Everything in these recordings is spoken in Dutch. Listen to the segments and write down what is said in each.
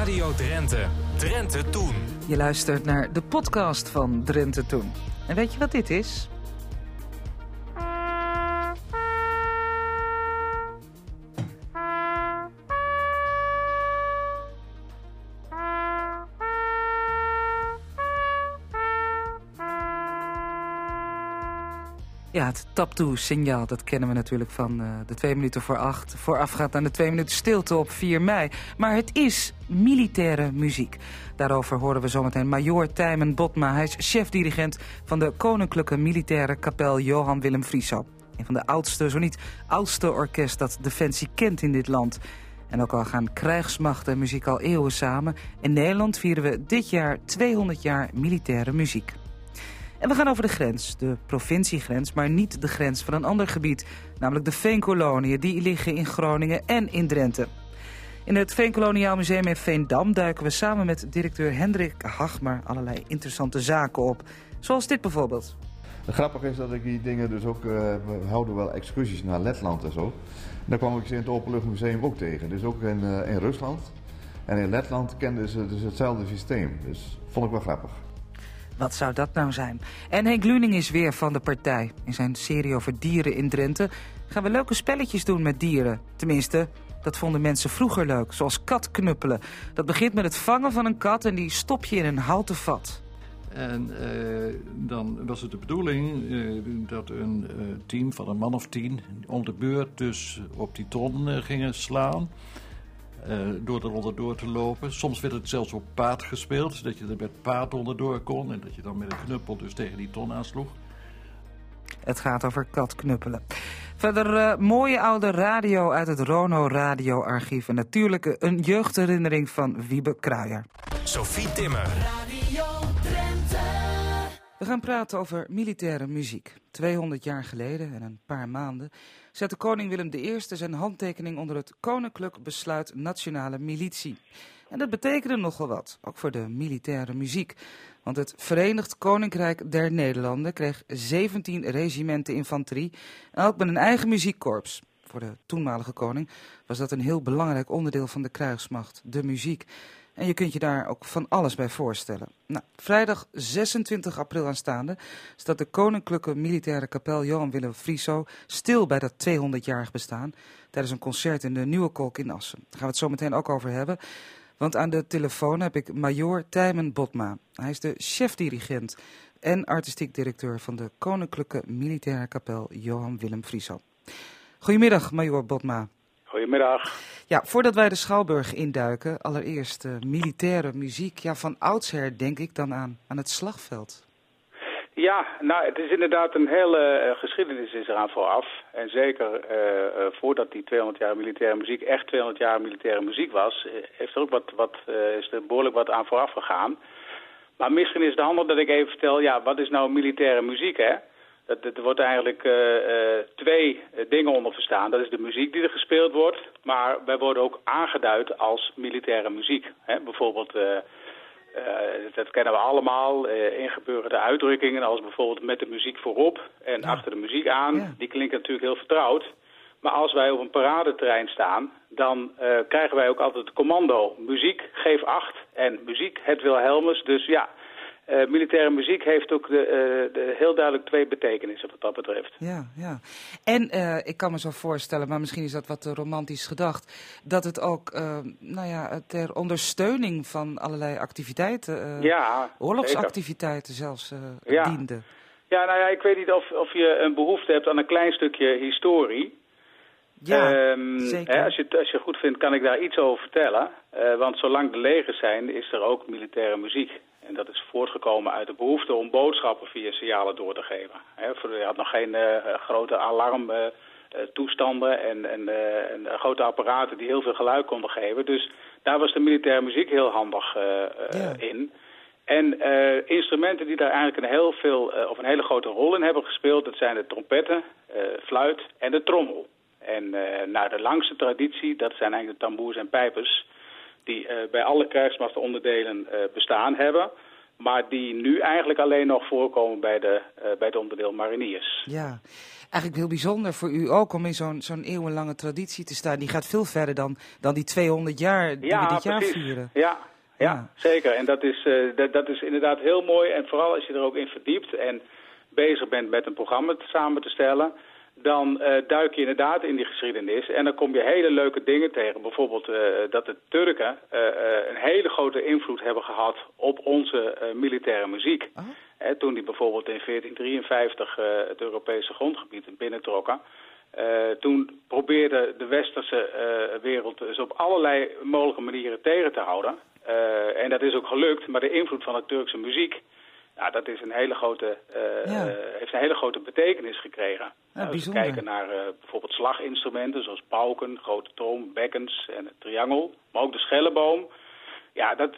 Radio Drenthe. Drenthe Toen. Je luistert naar de podcast van Drenthe Toen. En weet je wat dit is? Ja, het taptoe-signaal, dat kennen we natuurlijk van uh, de twee minuten voor acht. Voorafgaat aan de twee minuten stilte op 4 mei. Maar het is militaire muziek. Daarover horen we zometeen Major Tijmen Botma. Hij is chef-dirigent van de Koninklijke Militaire Kapel Johan Willem Frieso. Een van de oudste, zo niet oudste orkest dat Defensie kent in dit land. En ook al gaan krijgsmachten en muziek al eeuwen samen... in Nederland vieren we dit jaar 200 jaar militaire muziek. En we gaan over de grens, de provinciegrens, maar niet de grens van een ander gebied. Namelijk de Veenkoloniën, die liggen in Groningen en in Drenthe. In het Veenkoloniaal Museum in Veendam duiken we samen met directeur Hendrik Hagmer allerlei interessante zaken op. Zoals dit bijvoorbeeld. Grappig is dat ik die dingen dus ook, uh, we houden wel excursies naar Letland en zo. daar kwam ik ze in het Openluchtmuseum ook tegen. Dus ook in, uh, in Rusland en in Letland kenden ze dus hetzelfde systeem. Dus vond ik wel grappig. Wat zou dat nou zijn? En Henk Luning is weer van de partij. In zijn serie over dieren in Drenthe gaan we leuke spelletjes doen met dieren. Tenminste, dat vonden mensen vroeger leuk, zoals katknuppelen. Dat begint met het vangen van een kat en die stop je in een houten vat. En uh, dan was het de bedoeling uh, dat een uh, team van een man of tien om de beurt dus op die ton gingen slaan. Uh, door er onderdoor te lopen. Soms werd het zelfs op paard gespeeld, dat je er met paard onderdoor kon en dat je dan met een knuppel dus tegen die ton aansloeg. Het gaat over katknuppelen. Verder uh, mooie oude radio uit het Rono radioarchief. En natuurlijk een jeugdherinnering van Wiebe Kruijer. Sophie Timmer. We gaan praten over militaire muziek. 200 jaar geleden en een paar maanden zette koning Willem I zijn handtekening onder het Koninklijk Besluit Nationale Militie. En dat betekende nogal wat, ook voor de militaire muziek. Want het Verenigd Koninkrijk der Nederlanden kreeg 17 regimenten infanterie en ook met een eigen muziekkorps. Voor de toenmalige koning was dat een heel belangrijk onderdeel van de krijgsmacht, de muziek. En je kunt je daar ook van alles bij voorstellen. Nou, vrijdag 26 april aanstaande staat de Koninklijke Militaire Kapel Johan Willem Frieso stil bij dat 200-jarig bestaan tijdens een concert in de Nieuwe Kolk in Assen. Daar gaan we het zo meteen ook over hebben. Want aan de telefoon heb ik Major Tijmen Botma. Hij is de chef-dirigent en artistiek directeur van de Koninklijke Militaire Kapel Johan Willem Frieso. Goedemiddag, Major Botma. Goedemiddag. Ja, voordat wij de Schouwburg induiken, allereerst uh, militaire muziek. Ja, van oudsher denk ik dan aan, aan het slagveld. Ja, nou, het is inderdaad een hele uh, geschiedenis is eraan vooraf. En zeker uh, voordat die 200 jaar militaire muziek echt 200 jaar militaire muziek was, heeft er ook wat, wat, is er behoorlijk wat aan vooraf gegaan. Maar misschien is het handig dat ik even vertel, ja, wat is nou militaire muziek, hè? Er wordt eigenlijk uh, uh, twee dingen onder verstaan. Dat is de muziek die er gespeeld wordt, maar wij worden ook aangeduid als militaire muziek. Hè? Bijvoorbeeld, uh, dat kennen we allemaal, ingebeurde uitdrukkingen als bijvoorbeeld met de muziek voorop en ja. achter de muziek aan. Ja. Die klinken natuurlijk heel vertrouwd. Maar als wij op een paradeterrein staan, dan krijgen wij ook altijd het commando. Muziek, geef acht en muziek, het Wilhelmus. Dus ja, uh, militaire muziek heeft ook de, uh, de heel duidelijk twee betekenissen wat dat betreft. Ja, ja. En uh, ik kan me zo voorstellen, maar misschien is dat wat romantisch gedacht, dat het ook nou ja, ter ondersteuning van allerlei activiteiten, ja, oorlogsactiviteiten zeker. zelfs, ja. diende. Ja, nou ja, ik weet niet of, of je een behoefte hebt aan een klein stukje historie. Ja, um, zeker. Hè, als, je, als je goed vindt, kan ik daar iets over vertellen. want zolang de legers zijn, is er ook militaire muziek. En dat is voortgekomen uit de behoefte om boodschappen via signalen door te geven. je had nog geen uh, grote alarmtoestanden uh, en, en, uh, en, grote apparaten die heel veel geluid konden geven. Dus daar was de militaire muziek heel handig ja. in. En instrumenten die daar eigenlijk een, heel veel, of een hele grote rol in hebben gespeeld... dat zijn de trompetten, fluit en de trommel. En nou, de langste traditie, dat zijn eigenlijk de tamboers en pijpers die uh, bij alle krijgsmachtonderdelen uh, bestaan hebben. Maar die nu eigenlijk alleen nog voorkomen bij, de, bij het onderdeel mariniers. Ja, eigenlijk heel bijzonder voor u ook om in zo'n zo'n eeuwenlange traditie te staan. Die gaat veel verder dan, dan die 200 jaar die we dit jaar vieren. Ja, ja, zeker. En dat is, dat, dat is inderdaad heel mooi. En vooral als je er ook in verdiept en bezig bent met een programma samen te stellen dan uh, duik je inderdaad in die geschiedenis en dan kom je hele leuke dingen tegen. Bijvoorbeeld uh, dat de Turken uh, een hele grote invloed hebben gehad op onze militaire muziek. Oh. toen die bijvoorbeeld in 1453 het Europese grondgebied binnentrokken. toen probeerde de westerse wereld ze dus op allerlei mogelijke manieren tegen te houden. en dat is ook gelukt, maar de invloed van de Turkse muziek ja, dat is een hele grote, uh, heeft een hele grote betekenis gekregen. Ja, Als we kijken naar uh, bijvoorbeeld slaginstrumenten zoals pauken, grote toom, bekkens en het triangel, maar ook de schelleboom. Ja, dat,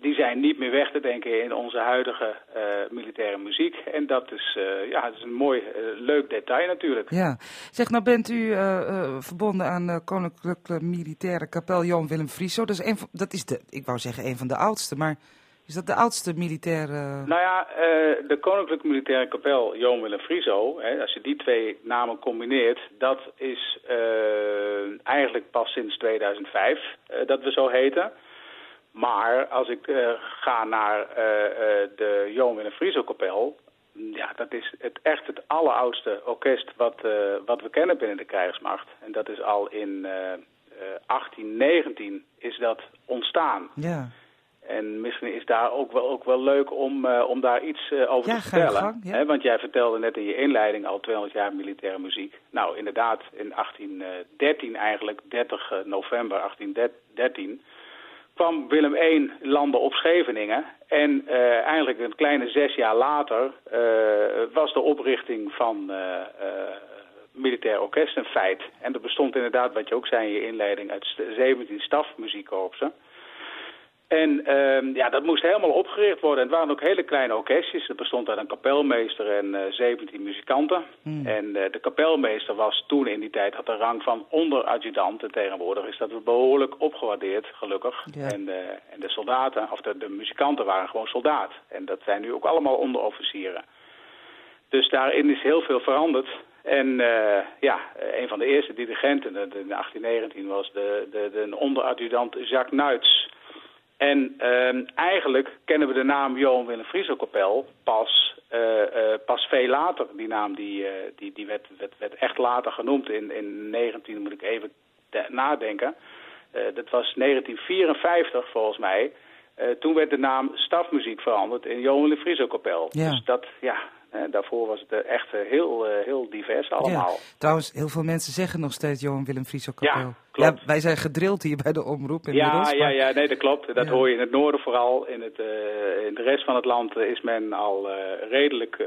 die zijn niet meer weg te denken in onze huidige uh, militaire muziek. En dat is, uh, ja, dat is een mooi, uh, leuk detail natuurlijk. Ja. Zeg, nou bent u verbonden aan de Koninklijke Militaire Kapel Johan Willem Frieso. Dat is, een van, dat is de, ik wou zeggen, een van de oudste, maar is dat de oudste militaire... Nou ja, uh, de Koninklijke Militaire Kapel Johan Willem Frieso, hè, als je die twee namen combineert, dat is uh, eigenlijk pas sinds 2005 uh, eh, dat we zo heten. Maar als ik ga naar de Johan Willem Frieso Kapel, ja, dat is het, echt het alleroudste orkest wat, wat we kennen binnen de krijgsmacht. En dat is al in 1819 is dat ontstaan. Ja. En misschien is daar ook wel, ook wel leuk om, uh, om daar iets uh, over ja, te vertellen. Gang, ja. He, want jij vertelde net in je inleiding al 200 jaar militaire muziek. Nou, inderdaad, in 1813 eigenlijk, 30 november 1813, kwam Willem I landen op Scheveningen. En uh, eigenlijk een kleine zes jaar later was de oprichting van militair orkest een feit. En dat bestond inderdaad, wat je ook zei in je inleiding, uit 17 stafmuziekkorpsen. En uh, ja, dat moest helemaal opgericht worden. En het waren ook hele kleine orkestjes. Er bestond uit een kapelmeester en uh, eh, 17 muzikanten. Hmm. En uh, de kapelmeester was toen in die tijd had de rang van onderadjudant. En tegenwoordig is dat behoorlijk opgewaardeerd, gelukkig. Ja. En, uh, en, de soldaten, of de, de, muzikanten waren gewoon soldaat. En dat zijn nu ook allemaal onderofficieren. Dus daarin is heel veel veranderd. En ja, een van de eerste dirigenten in 1819 was de, de, de onderadjudant Jacques Nuits. En uh, eigenlijk kennen we de naam Johan Willem Frieselkapel pas, uh, uh, pas veel later. Die naam die, uh, die, die werd, werd, werd, echt later genoemd. In, in 19 moet ik even nadenken. dat was 1954 volgens mij. toen werd de naam stafmuziek veranderd in Johan Willem Frieselkapel. Ja. Dus dat, ja, daarvoor was het echt heel, heel divers allemaal. Ja. Trouwens, heel veel mensen zeggen nog steeds Johan Willem Frieso Kapel. Ja, klopt. Ja, wij zijn gedrild hier bij de omroep inmiddels. Ja, ja, ja, nee, dat klopt. Dat hoor je in het noorden vooral. In, het, uh, in de rest van het land is men al uh, redelijk... Uh,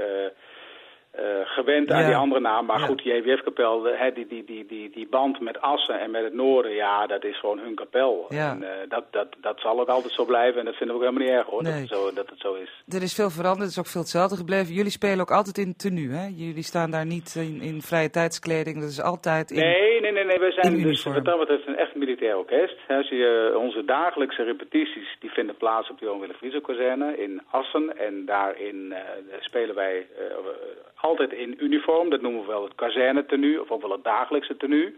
uh, gewend aan die andere naam. Maar ja. goed, die EWF-kapel, die, die, die, die, die band met Assen en met het noorden, ja, dat is gewoon hun kapel. Ja. En uh, dat, dat, dat zal ook altijd zo blijven en dat vinden we ook helemaal niet erg hoor, nee. dat, het zo, dat het zo is. Er is veel veranderd, het is ook veel hetzelfde gebleven. Jullie spelen ook altijd in tenue, hè? Jullie staan daar niet in, in vrije tijdskleding, dat is altijd in Nee, nee, nee, nee. we zijn dus wat dat betreft een echt militair orkest. Als je, uh, onze dagelijkse repetities, die vinden plaats op de Johan Willem Frieso-kazerne in Assen. En daarin spelen wij altijd in uniform. Dat noemen we wel het kazerne-tenue of ook wel het dagelijkse tenue.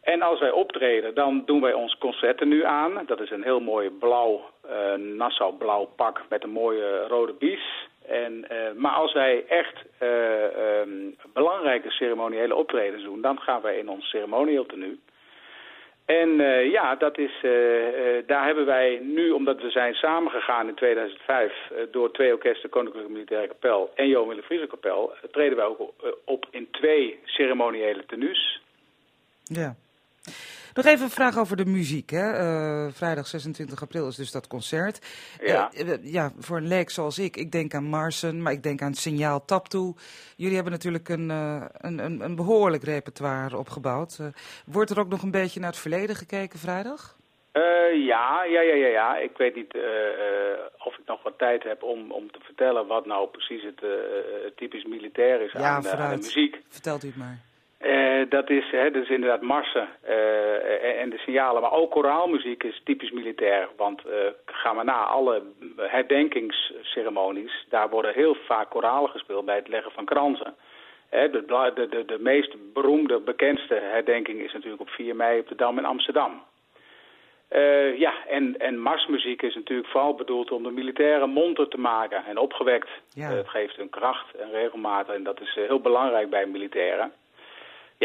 En als wij optreden, dan doen wij ons concerttenu aan. Dat is een heel mooi blauw, uh, Nassau-blauw pak met een mooie rode bies. En, uh, maar als wij echt uh, um, belangrijke ceremoniële optredens doen, dan gaan wij in ons ceremonieel tenue. En uh, ja, dat is, uh, uh, daar hebben wij nu, omdat we zijn samengegaan in 2005 door twee orkesten, Koninklijke Militaire Kapel en Johan Willem Kapel, treden wij ook op in twee ceremoniële tenues. Ja. Nog even een vraag over de muziek. Hè? Uh, vrijdag 26 april is dus dat concert. Ja. Uh, ja, voor een leek zoals ik, ik denk aan Marsen, maar ik denk aan Signaal Taptoe. Jullie hebben natuurlijk een, uh, een, een, een, behoorlijk repertoire opgebouwd. wordt er ook nog een beetje naar het verleden gekeken vrijdag? ja, ja, ja, ja, ja. Ik weet niet of ik nog wat tijd heb om, om te vertellen wat nou precies het typisch militair is ja, aan, aan, de muziek. Vertelt u het maar. Dat, is, hè, dat is inderdaad marsen uh, en de signalen. Maar ook koraalmuziek is typisch militair. Want uh, ga maar na, alle herdenkingsceremonies... daar worden heel vaak koralen gespeeld bij het leggen van kransen. de, de, de, de meest beroemde, bekendste herdenking is natuurlijk op 4 mei op de Dam in Amsterdam. Uh, ja, en, en marsmuziek is natuurlijk vooral bedoeld om de militairen monter te maken en opgewekt. Ja. Uh, het geeft hun kracht en regelmaat en dat is uh, heel belangrijk bij militairen.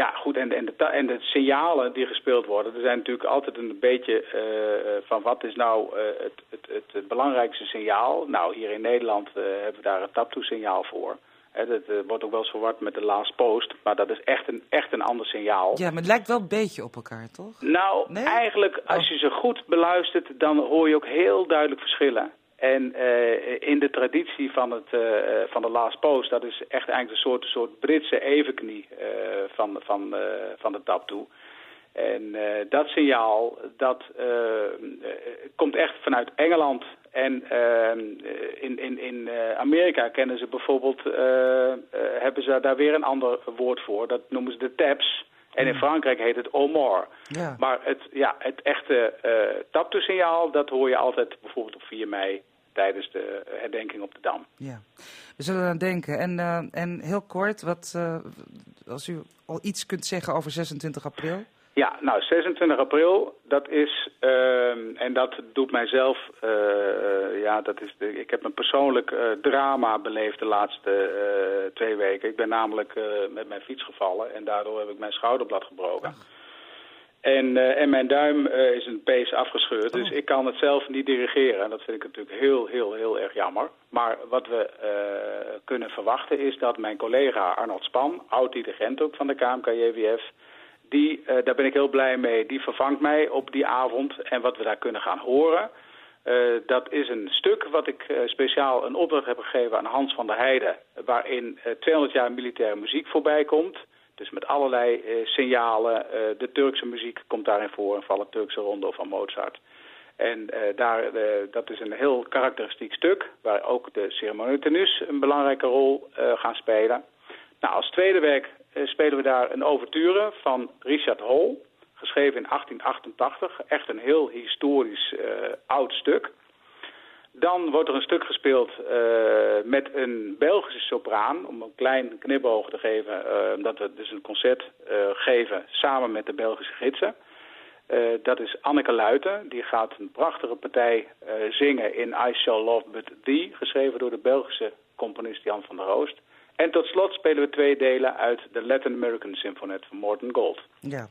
Ja, goed, en, en, de, en de signalen die gespeeld worden, er zijn natuurlijk altijd een beetje van wat is nou het, het, het, het, belangrijkste signaal. Nou, hier in Nederland hebben we daar het taptoe-signaal voor. He, dat wordt ook wel eens verward met de last post. Maar dat is echt een, echt een ander signaal. Ja, maar het lijkt wel een beetje op elkaar, toch? Nou, nee? eigenlijk, als oh. je ze goed beluistert, dan hoor je ook heel duidelijk verschillen. En uh, in de traditie van, het, uh, van de last post, dat is echt eigenlijk een soort, soort Britse evenknie van, van, van de tap toe. En dat signaal, dat komt echt vanuit Engeland en uh, in, in, in uh, Amerika kennen ze bijvoorbeeld, uh, hebben ze daar weer een ander woord voor. Dat noemen ze de taps. En in hmm. Frankrijk heet het Omar. Ja. Maar het, ja, het echte uh, signaal dat hoor je altijd bijvoorbeeld op 4 mei tijdens de herdenking op de Dam. Ja, we zullen aan denken. En, en heel kort, wat, als u al iets kunt zeggen over 26 april? Ja, nou 26 april, dat is, uh, en dat doet mijzelf, uh, ja, dat is de, ik heb een persoonlijk uh, drama beleefd de laatste twee weken. Ik ben namelijk met mijn fiets gevallen en daardoor heb ik mijn schouderblad gebroken. En, en mijn duim is een pees afgescheurd, dus oh. ik kan het zelf niet dirigeren. En dat vind ik natuurlijk heel, heel, heel erg jammer. Maar wat we kunnen verwachten is dat mijn collega Arnold Span, oud-dirigent ook van de KMKJWF die, uh, daar ben ik heel blij mee. Die vervangt mij op die avond. En wat we daar kunnen gaan horen... Uh, dat is een stuk wat ik uh, speciaal een opdracht heb gegeven aan Hans van der Heijden... waarin 200 jaar militaire muziek voorbij komt. Dus met allerlei signalen. de Turkse muziek komt daarin voor. En vallen Turkse rondo van Mozart. En daar, dat is een heel karakteristiek stuk... waar ook de ceremonie tenus een belangrijke rol gaan spelen. Nou, als tweede werk eh, spelen we daar een overture van Richard Hall, geschreven in 1888. Echt een heel historisch uh, oud stuk. Dan wordt er een stuk gespeeld uh, met een Belgische sopraan, om een klein knipoog te geven, uh, omdat we dus een concert geven samen met de Belgische gidsen. dat is Anneke Luiten, die gaat een prachtige partij zingen in I Shall Love But Thee, geschreven door de Belgische componist Jan van der Roost. En tot slot spelen we twee delen uit de Latin American Symfonet van Morton Gold. Ja,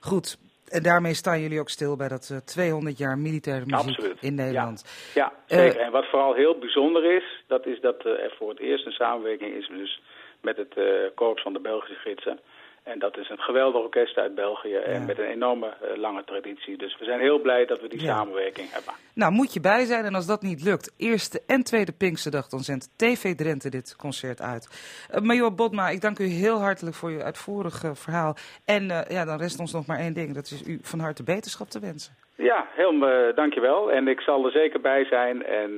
goed. En daarmee staan jullie ook stil bij dat uh, eh, 200 jaar militaire muziek in Nederland. Ja, ja zeker. Uh, en wat vooral heel bijzonder is, dat is dat uh, er voor het eerst een samenwerking is dus met het korps van de Belgische gidsen. En dat is een geweldig orkest uit België en met een enorme uh, lange traditie. Dus we zijn heel blij dat we die ja. samenwerking hebben. Nou, moet je bij zijn en als dat niet lukt, eerste en tweede Pinksterdag, dan zendt TV Drenthe dit concert uit. Uh, Major Botma, ik dank u heel hartelijk voor uw uitvoerige verhaal. En uh, ja, dan rest ons nog maar één ding, dat is u van harte beterschap te wensen. Ja, heel dankjewel. En ik zal er zeker bij zijn. En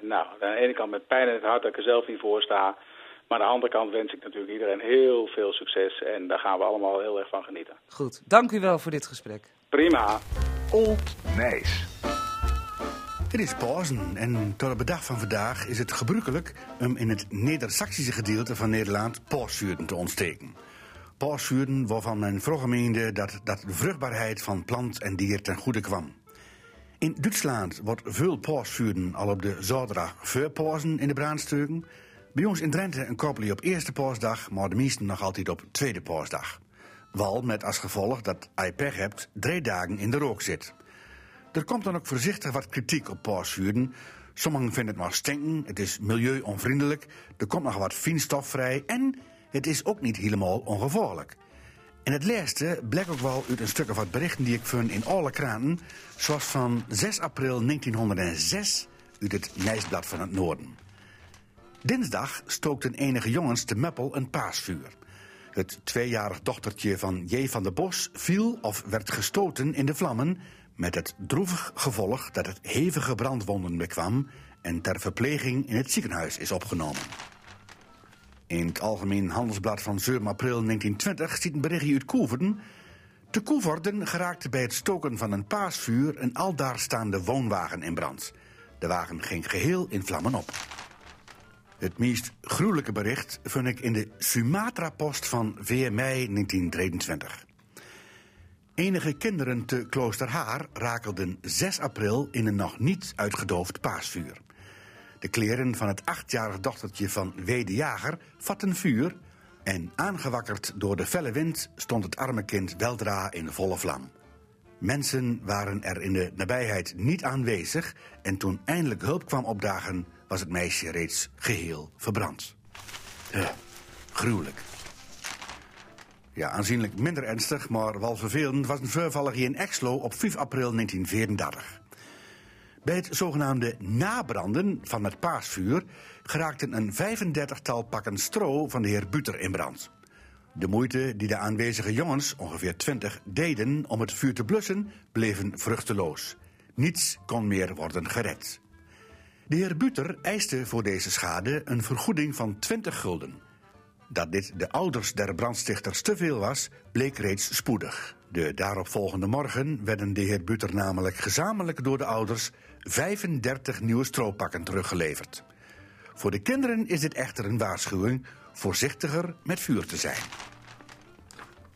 nou, aan de ene kant met pijn in het hart dat ik er zelf niet voor sta. Maar aan de andere kant wens ik natuurlijk iedereen heel veel succes. En daar gaan we allemaal heel erg van genieten. Goed, dank u wel voor dit gesprek. Prima. Old Nijs. Het is pauzen en tot de dag van vandaag is het gebruikelijk om in het Neder-Saxische gedeelte van Nederland pausvuurden te ontsteken. Pausvuurden waarvan men vroeger meende dat, dat de vruchtbaarheid van plant en dier ten goede kwam. In Duitsland wordt veel pausvuurden al op de zaterdag voor in de brandsteuken. Bij ons in Drenthe een koppelie op eerste paasdag, maar de meesten nog altijd op tweede paasdag. Wal met als gevolg dat pech hebt, drie dagen in de rook zit. Er komt dan ook voorzichtig wat kritiek op paasvuren. Sommigen vinden het maar stinken, het is milieuonvriendelijk, er komt nog wat fijnstof vrij en het is ook niet helemaal ongevaarlijk. En het laatste blijkt ook wel uit een stuk of wat berichten die ik vond in alle kranten, zoals van 6 april 1906 uit het Nijsblad van het Noorden. Dinsdag stookten enige jongens te Meppel een paasvuur. Het tweejarig dochtertje van J. van der Bos viel of werd gestoten in de vlammen... met het droevig gevolg dat het hevige brandwonden bekwam... en ter verpleging in het ziekenhuis is opgenomen. In het Algemeen Handelsblad van 7 april 1920 ziet een berichtje uit Koeverden. Te Koeverden geraakte bij het stoken van een paasvuur een aldaar staande woonwagen in brand. De wagen ging geheel in vlammen op. Het meest gruwelijke bericht vind ik in de Sumatra-post van 4 mei 1923. Enige kinderen te Kloosterhaar rakelden 6 april in een nog niet uitgedoofd paasvuur. De kleren van het achtjarig dochtertje van Wede Jager vatten vuur... en aangewakkerd door de felle wind stond het arme kind weldra in volle vlam. Mensen waren er in de nabijheid niet aanwezig... en toen eindelijk hulp kwam opdagen, was het meisje reeds geheel verbrand. Uh, gruwelijk. Ja, aanzienlijk minder ernstig, maar wel vervelend... was een voorvaller hier in Exlo op 5 april 1934. Bij het zogenaamde nabranden van het paasvuur... geraakten een 35-tal pakken stro van de heer Buter in brand. De moeite die de aanwezige jongens, ongeveer 20, deden om het vuur te blussen... bleven vruchteloos. Niets kon meer worden gered. De heer Buter eiste voor deze schade een vergoeding van 20 gulden. Dat dit de ouders der brandstichters te veel was, bleek reeds spoedig. De daaropvolgende morgen werden de heer Buter namelijk gezamenlijk door de ouders 35 nieuwe stroopakken teruggeleverd. Voor de kinderen is dit echter een waarschuwing voorzichtiger met vuur te zijn.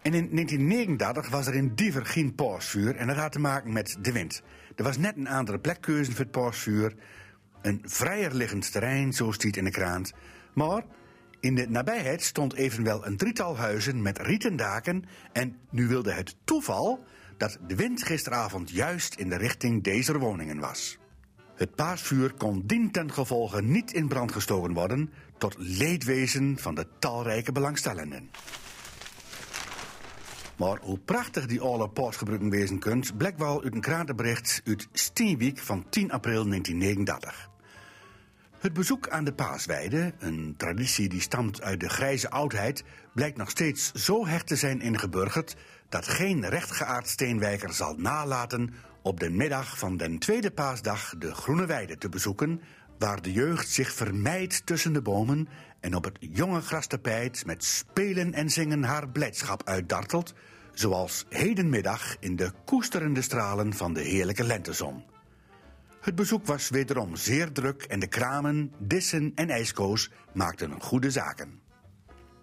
En in 1939 was er in Diever geen pausvuur en dat had te maken met de wind. Er was net een andere plekkeuze voor het pausvuur. Een vrijer liggend terrein, zo stiet in de krant. Maar in de nabijheid stond evenwel een drietal huizen met rieten daken... en nu wilde het toeval dat de wind gisteravond juist in de richting deze woningen was. Het paasvuur kon dien ten niet in brand gestoken worden... tot leedwezen van de talrijke belangstellenden. Maar hoe prachtig die alle paasgebruiken wezen kunt... blijkt wel uit een krantenbericht uit Steenwijk van 10 april 1939. Het bezoek aan de paasweide, een traditie die stamt uit de grijze oudheid... blijkt nog steeds zo hecht te zijn ingeburgerd... dat geen rechtgeaard steenwijker zal nalaten op de middag van den tweede paasdag de Groene Weide te bezoeken, waar de jeugd zich vermijdt tussen de bomen en op het jonge grastapijt met spelen en zingen haar blijdschap uitdartelt, zoals hedenmiddag in de koesterende stralen van de heerlijke lentezon. Het bezoek was wederom zeer druk en de kramen, dissen en ijskoos maakten goede zaken.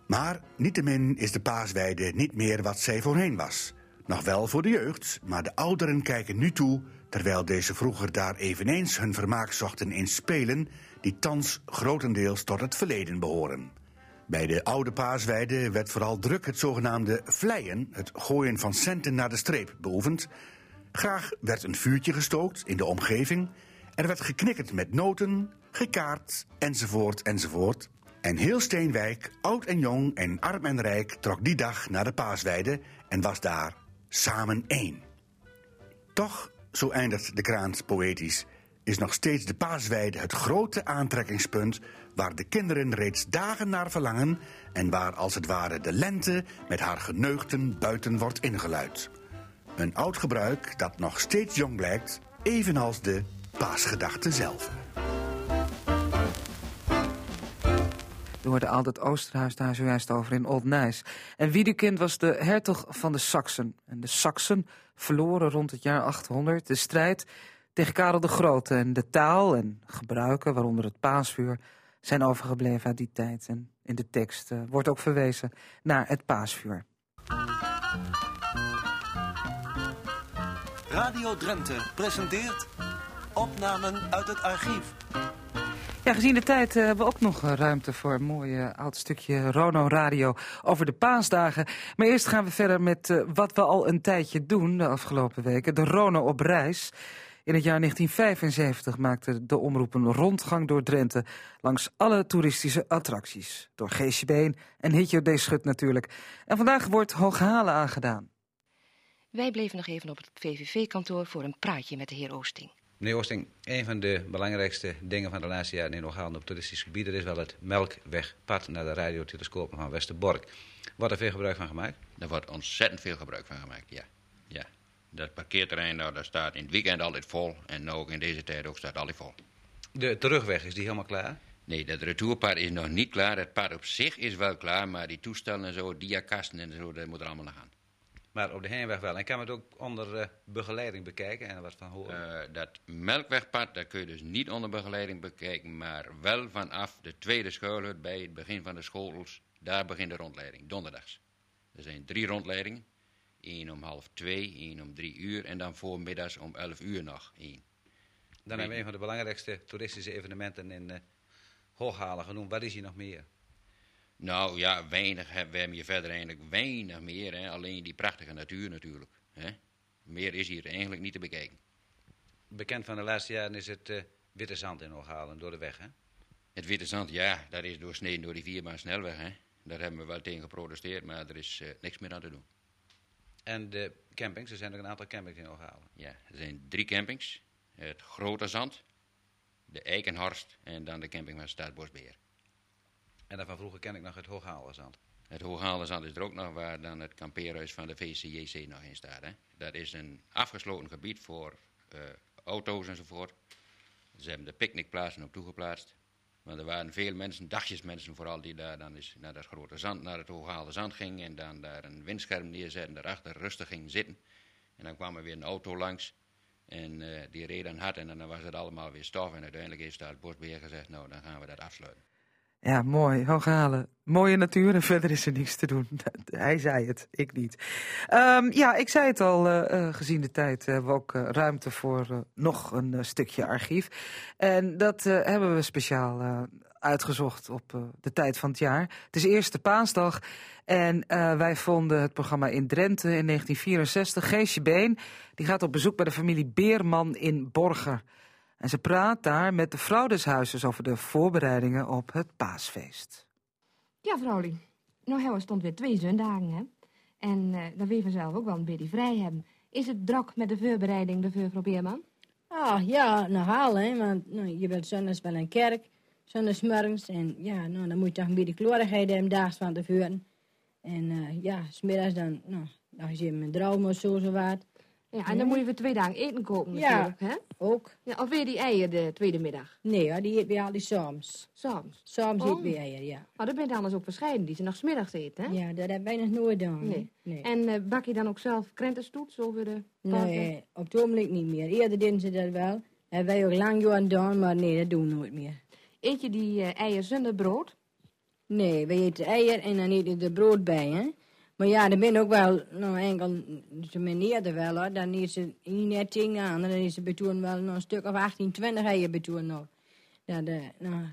Maar niettemin is de paasweide niet meer wat zij voorheen was. Nog wel voor de jeugd, maar de ouderen kijken nu toe... terwijl deze vroeger daar eveneens hun vermaak zochten in spelen... die thans grotendeels tot het verleden behoren. Bij de oude paasweide werd vooral druk het zogenaamde vleien... het gooien van centen naar de streep, beoefend. Graag werd een vuurtje gestookt in de omgeving... er werd geknikkerd met noten, gekaart, enzovoort, enzovoort... En heel Steenwijk, oud en jong en arm en rijk, trok die dag naar de paasweide en was daar samen één. Toch, zo eindigt de krant poëtisch, is nog steeds de paasweide het grote aantrekkingspunt waar de kinderen reeds dagen naar verlangen en waar als het ware de lente met haar geneugten buiten wordt ingeluid. Een oud gebruik dat nog steeds jong blijkt, evenals de paasgedachte zelf. We hoorden Aldert Oosterhuis daar zojuist over in Old Nijs. En Wiedekind was de hertog van de Saksen. En de Saksen verloren rond het jaar 800 de strijd tegen Karel de Grote. En de taal en gebruiken, waaronder het paasvuur, zijn overgebleven uit die tijd. En in de tekst uh, wordt ook verwezen naar het paasvuur. Radio Drenthe presenteert opnamen uit het archief. Ja, gezien de tijd uh, hebben we ook nog ruimte voor een mooi uh, oud stukje Rono Radio over de paasdagen. Maar eerst gaan we verder met wat we al een tijdje doen de afgelopen weken. De Rono op reis. In het jaar 1975 maakte de omroep een rondgang door Drenthe langs alle toeristische attracties. Door Geesje Been en Hitje D. Schut natuurlijk. En vandaag wordt Hooghalen aangedaan. Wij bleven nog even op het VVV-kantoor voor een praatje met de heer Oosting. Meneer Oosting, een van de belangrijkste dingen van de laatste jaren in Hooghalen op toeristisch gebied is wel het melkwegpad naar de radiotelescopen van Westerbork. Wordt er veel gebruik van gemaakt? Er wordt ontzettend veel gebruik van gemaakt, ja. ja. Dat parkeerterrein nou, dat staat in het weekend altijd vol en ook in deze tijd ook staat altijd vol. De terugweg, is die helemaal klaar? Nee, dat retourpad is nog niet klaar. Het pad op zich is wel klaar, maar die toestellen en zo, diakasten en zo, dat moet er allemaal nog aan. Maar op de heenweg wel. En kan het ook onder uh, begeleiding bekijken en wat van horen? Uh, dat melkwegpad, dat kun je dus niet onder begeleiding bekijken, maar wel vanaf de tweede schoolhut bij het begin van de schools. Daar begint de rondleiding, donderdags. Er zijn drie rondleidingen. Eén om half twee, één om drie uur en dan voormiddags om elf uur nog één. Dan hebben we een van de belangrijkste toeristische evenementen in uh, Hooghalen genoemd. Wat is hier nog meer? Nou ja, weinig. Hè. We hebben hier verder eigenlijk weinig meer. Hè. Alleen die prachtige natuur natuurlijk. Hè. Meer is hier eigenlijk niet te bekijken. Bekend van de laatste jaren is het uh, witte zand in Hooghalen, door de weg, hè? Het witte zand, ja, dat is doorsneden door die vierbaan snelweg, hè. Daar hebben we wel tegen geprotesteerd, maar er is uh, niks meer aan te doen. En de campings, er zijn er een aantal campings in Hooghalen. Ja, er zijn drie campings. Het Grote Zand, de Eikenhorst en dan de camping van Staatsbosbeheer. En daarvan vroeger ken ik nog het Hooghalenzand. Het Hooghalenzand is er ook nog waar dan het kampeerhuis van de VCJC nog in staat. Hè? Dat is een afgesloten gebied voor uh, auto's enzovoort. Ze hebben de picknickplaatsen ook toegeplaatst. Want er waren veel mensen, dagjesmensen vooral, die daar dan eens naar dat grote zand, naar het Hooghaalde Zand gingen. En dan daar een windscherm neerzetten, daarachter rustig gingen zitten. En dan kwam er weer een auto langs. En uh, die reed dan hard en dan was het allemaal weer stof. En uiteindelijk heeft daar het bosbeheer gezegd, nou dan gaan we dat afsluiten. Ja, mooi. Hooghalen. Mooie natuur en verder is er niks te doen. Hij zei het, ik niet. Um, ja, ik zei het al, uh, uh, gezien de tijd hebben we ook uh, ruimte voor nog een stukje archief. En dat hebben we speciaal uitgezocht op de tijd van het jaar. Het is eerste paasdag en wij vonden het programma in Drenthe in 1964. Geesje Been, die gaat op bezoek bij de familie Beerman in Borger. En ze praat daar met de vrouw des huizes over de voorbereidingen op het paasfeest. Ja, vrouwlie. Nou, hij stond weer twee zondagen, hè. En uh, dan wil je vanzelf ook wel een beetje vrij hebben. Is het druk met de voorbereiding, de Beerman? Ah, ja, nogal, hè. Want nou, je bent zondags wel een kerk, zondags morgens. En ja, nou, dan moet je toch een beetje klorigheid hebben daags van tevoren. En uh, ja, smiddags dan, nou, dan je mijn droom of zo, zo wat. Ja, en dan moet je voor twee dagen eten koken natuurlijk, ja, hè? ook. Ja, of weer die eieren de tweede middag? Nee hoor, die eten we al die soms. Soms? Soms oh. eten we eieren, ja. Maar dat bent anders ook verschillend, die ze nog smiddags eten, hè? Ja, dat hebben wij nog nooit gedaan. Nee. nee. En uh, bak je dan ook zelf krentenstoets over de? Nee, op het ogenblik niet meer. Eerder deden ze dat wel. Hebben wij ook lang jaren gedaan, maar nee, dat doen we nooit meer. Eet je die uh, eieren zonder brood? Nee, wij eten eieren en dan eten er brood bij, hè? Maar ja, er ben ook wel, nou enkel, ze meneerde wel hoor. Dan is ze net tien aan en dan is ze betoen wel nog een stuk of 18, 20 eieren betoen nog. De, nou,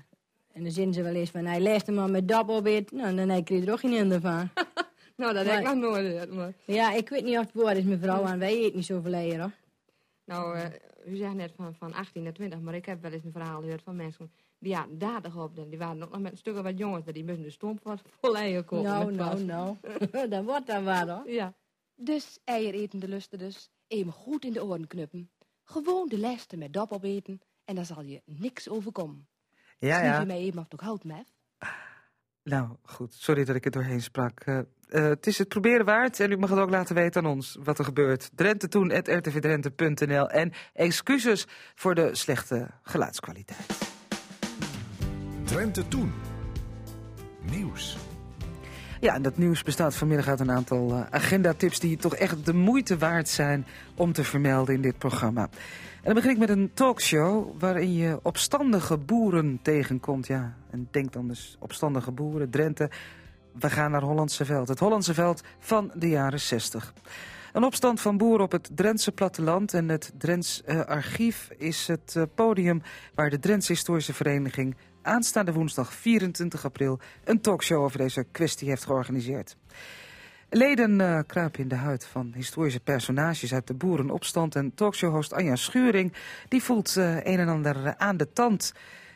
en dan zien ze wel eens van, hij leest hem maar met dap op het. Nou, dan krijg je er ook geen hinder van. nou, dat heb ik nog nooit gehoord, maar... Ja, ik weet niet of het woord is, mevrouw, en wij eten niet zoveel eieren hoor. Nou, uh, u zegt net van, van 18 naar 20, maar ik heb wel eens een verhaal gehoord van mensen die ja, dadig op. Die waren ook nog met een stuk wat jongens, die moesten de stomp wat vol eieren kopen. Nou, nou, nou. dat wordt dan waar, hoor. Ja. Dus eieretende lusten dus. Even goed in de oren knuppen. Gewoon de lesten met dop opeten. En dan zal je niks overkomen. Ja, ja. je mij even of het ook houdt, Mef? Nou, goed. Sorry dat ik het doorheen sprak. Uh, uh, het is het proberen waard en u mag het ook laten weten aan ons wat er gebeurt. Drenthe toen, rtvdrenthe.nl en excuses voor de slechte geluidskwaliteit. Drenthe Toen. Nieuws. Ja, en dat nieuws bestaat vanmiddag uit een aantal uh, agendatips die toch echt de moeite waard zijn om te vermelden in dit programma. En dan begin ik met een talkshow waarin je opstandige boeren tegenkomt. Ja, en denk dan dus opstandige boeren, Drenthe. We gaan naar Hollandse Veld. Het Hollandse Veld van de jaren 60. Een opstand van boeren op het Drentse platteland en het Drents uh, Archief is het uh, podium waar de Drentse Historische Vereniging aanstaande woensdag 24 april een talkshow over deze kwestie heeft georganiseerd. Leden uh, kruipen in de huid van historische personages uit de boerenopstand en talkshowhost Anja Schuring die voelt uh, een en ander aan de tand.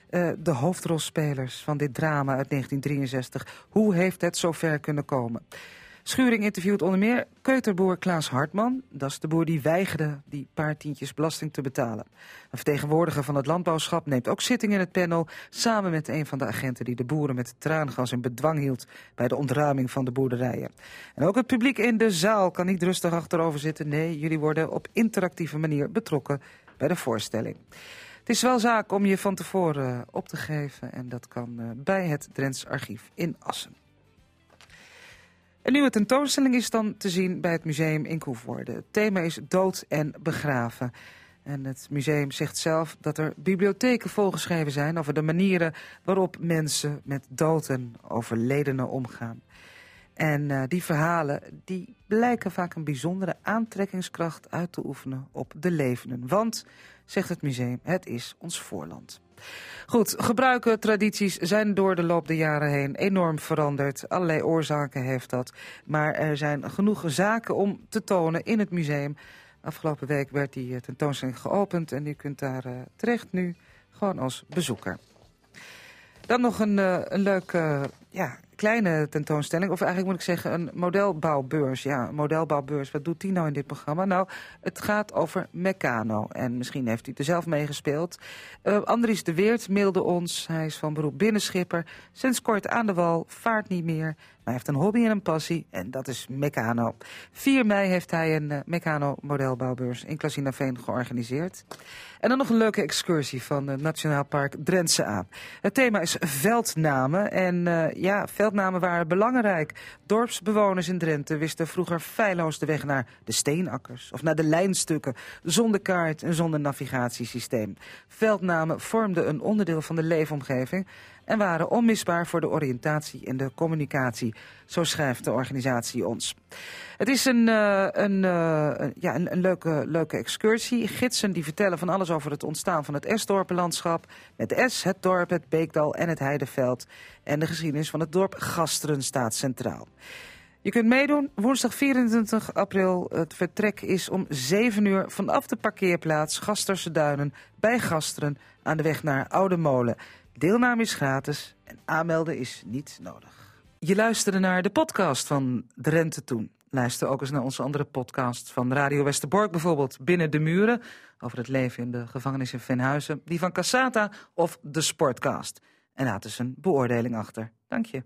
Uh, de hoofdrolspelers van dit drama uit 1963. Hoe heeft het zover kunnen komen? Schuring interviewt onder meer keuterboer Klaas Hartman. Dat is de boer die weigerde die paar tientjes belasting te betalen. Een vertegenwoordiger van het landbouwschap neemt ook zitting in het panel... samen met een van de agenten die de boeren met traangas in bedwang hield... bij de ontruiming van de boerderijen. En ook het publiek in de zaal kan niet rustig achterover zitten. Nee, jullie worden op interactieve manier betrokken bij de voorstelling. Het is wel zaak om je van tevoren op te geven en dat kan bij het Drents Archief in Assen. Een nieuwe tentoonstelling is dan te zien bij het museum in Koevoorde. Het thema is dood en begraven. En het museum zegt zelf dat er bibliotheken volgeschreven zijn over de manieren waarop mensen met dood en overledenen omgaan. En uh, die verhalen die blijken vaak een bijzondere aantrekkingskracht uit te oefenen op de levenden. Want, zegt het museum, het is ons voorland. Goed, gebruiken, tradities zijn door de loop der jaren heen enorm veranderd. Allerlei oorzaken heeft dat. Maar er zijn genoeg zaken om te tonen in het museum. Afgelopen week werd die eh, tentoonstelling geopend en u kunt daar uh, terecht nu gewoon als bezoeker. Dan nog een, uh, een leuk ja, kleine tentoonstelling. Of eigenlijk moet ik zeggen een modelbouwbeurs. Ja, een modelbouwbeurs. Wat doet die nou in dit programma? Nou, het gaat over Meccano. En misschien heeft u er zelf mee gespeeld. Uh, Andries de Weert mailde ons. Hij is van beroep binnenschipper. Sinds kort aan de wal, vaart niet meer. Hij heeft een hobby en een passie. En dat is Meccano. 4 mei heeft hij een uh, Meccano modelbouwbeurs in Klasinaveen georganiseerd. En dan nog een leuke excursie van het Nationaal Park Drentse aan. Het thema is veldnamen. En uh, ja, veldnamen waren belangrijk. Dorpsbewoners in Drenthe wisten vroeger feilloos de weg naar de steenakkers of naar de lijnstukken, zonder kaart en zonder navigatiesysteem. Veldnamen vormden een onderdeel van de leefomgeving en waren onmisbaar voor de oriëntatie en de communicatie. Zo schrijft de organisatie ons. Het is een, uh, een, uh, ja, een, een, leuke, leuke excursie. Gidsen die vertellen van alles over het ontstaan van het Esdorpenlandschap. Met Es, het dorp, het Beekdal en het Heideveld. En de geschiedenis van het dorp Gasteren staat centraal. Je kunt meedoen. Woensdag 24 april. Het vertrek is om 7 uur vanaf de parkeerplaats Gasterse Duinen bij Gasteren aan de weg naar Oude Molen. Deelname is gratis en aanmelden is niet nodig. Je luisterde naar de podcast van Drenthe Toen. Luister ook eens naar onze andere podcast van Radio Westerbork, bijvoorbeeld Binnen de Muren, over het leven in de gevangenis in Venhuizen, die van Cassata of de Sportcast. En laat eens een beoordeling achter. Dank je.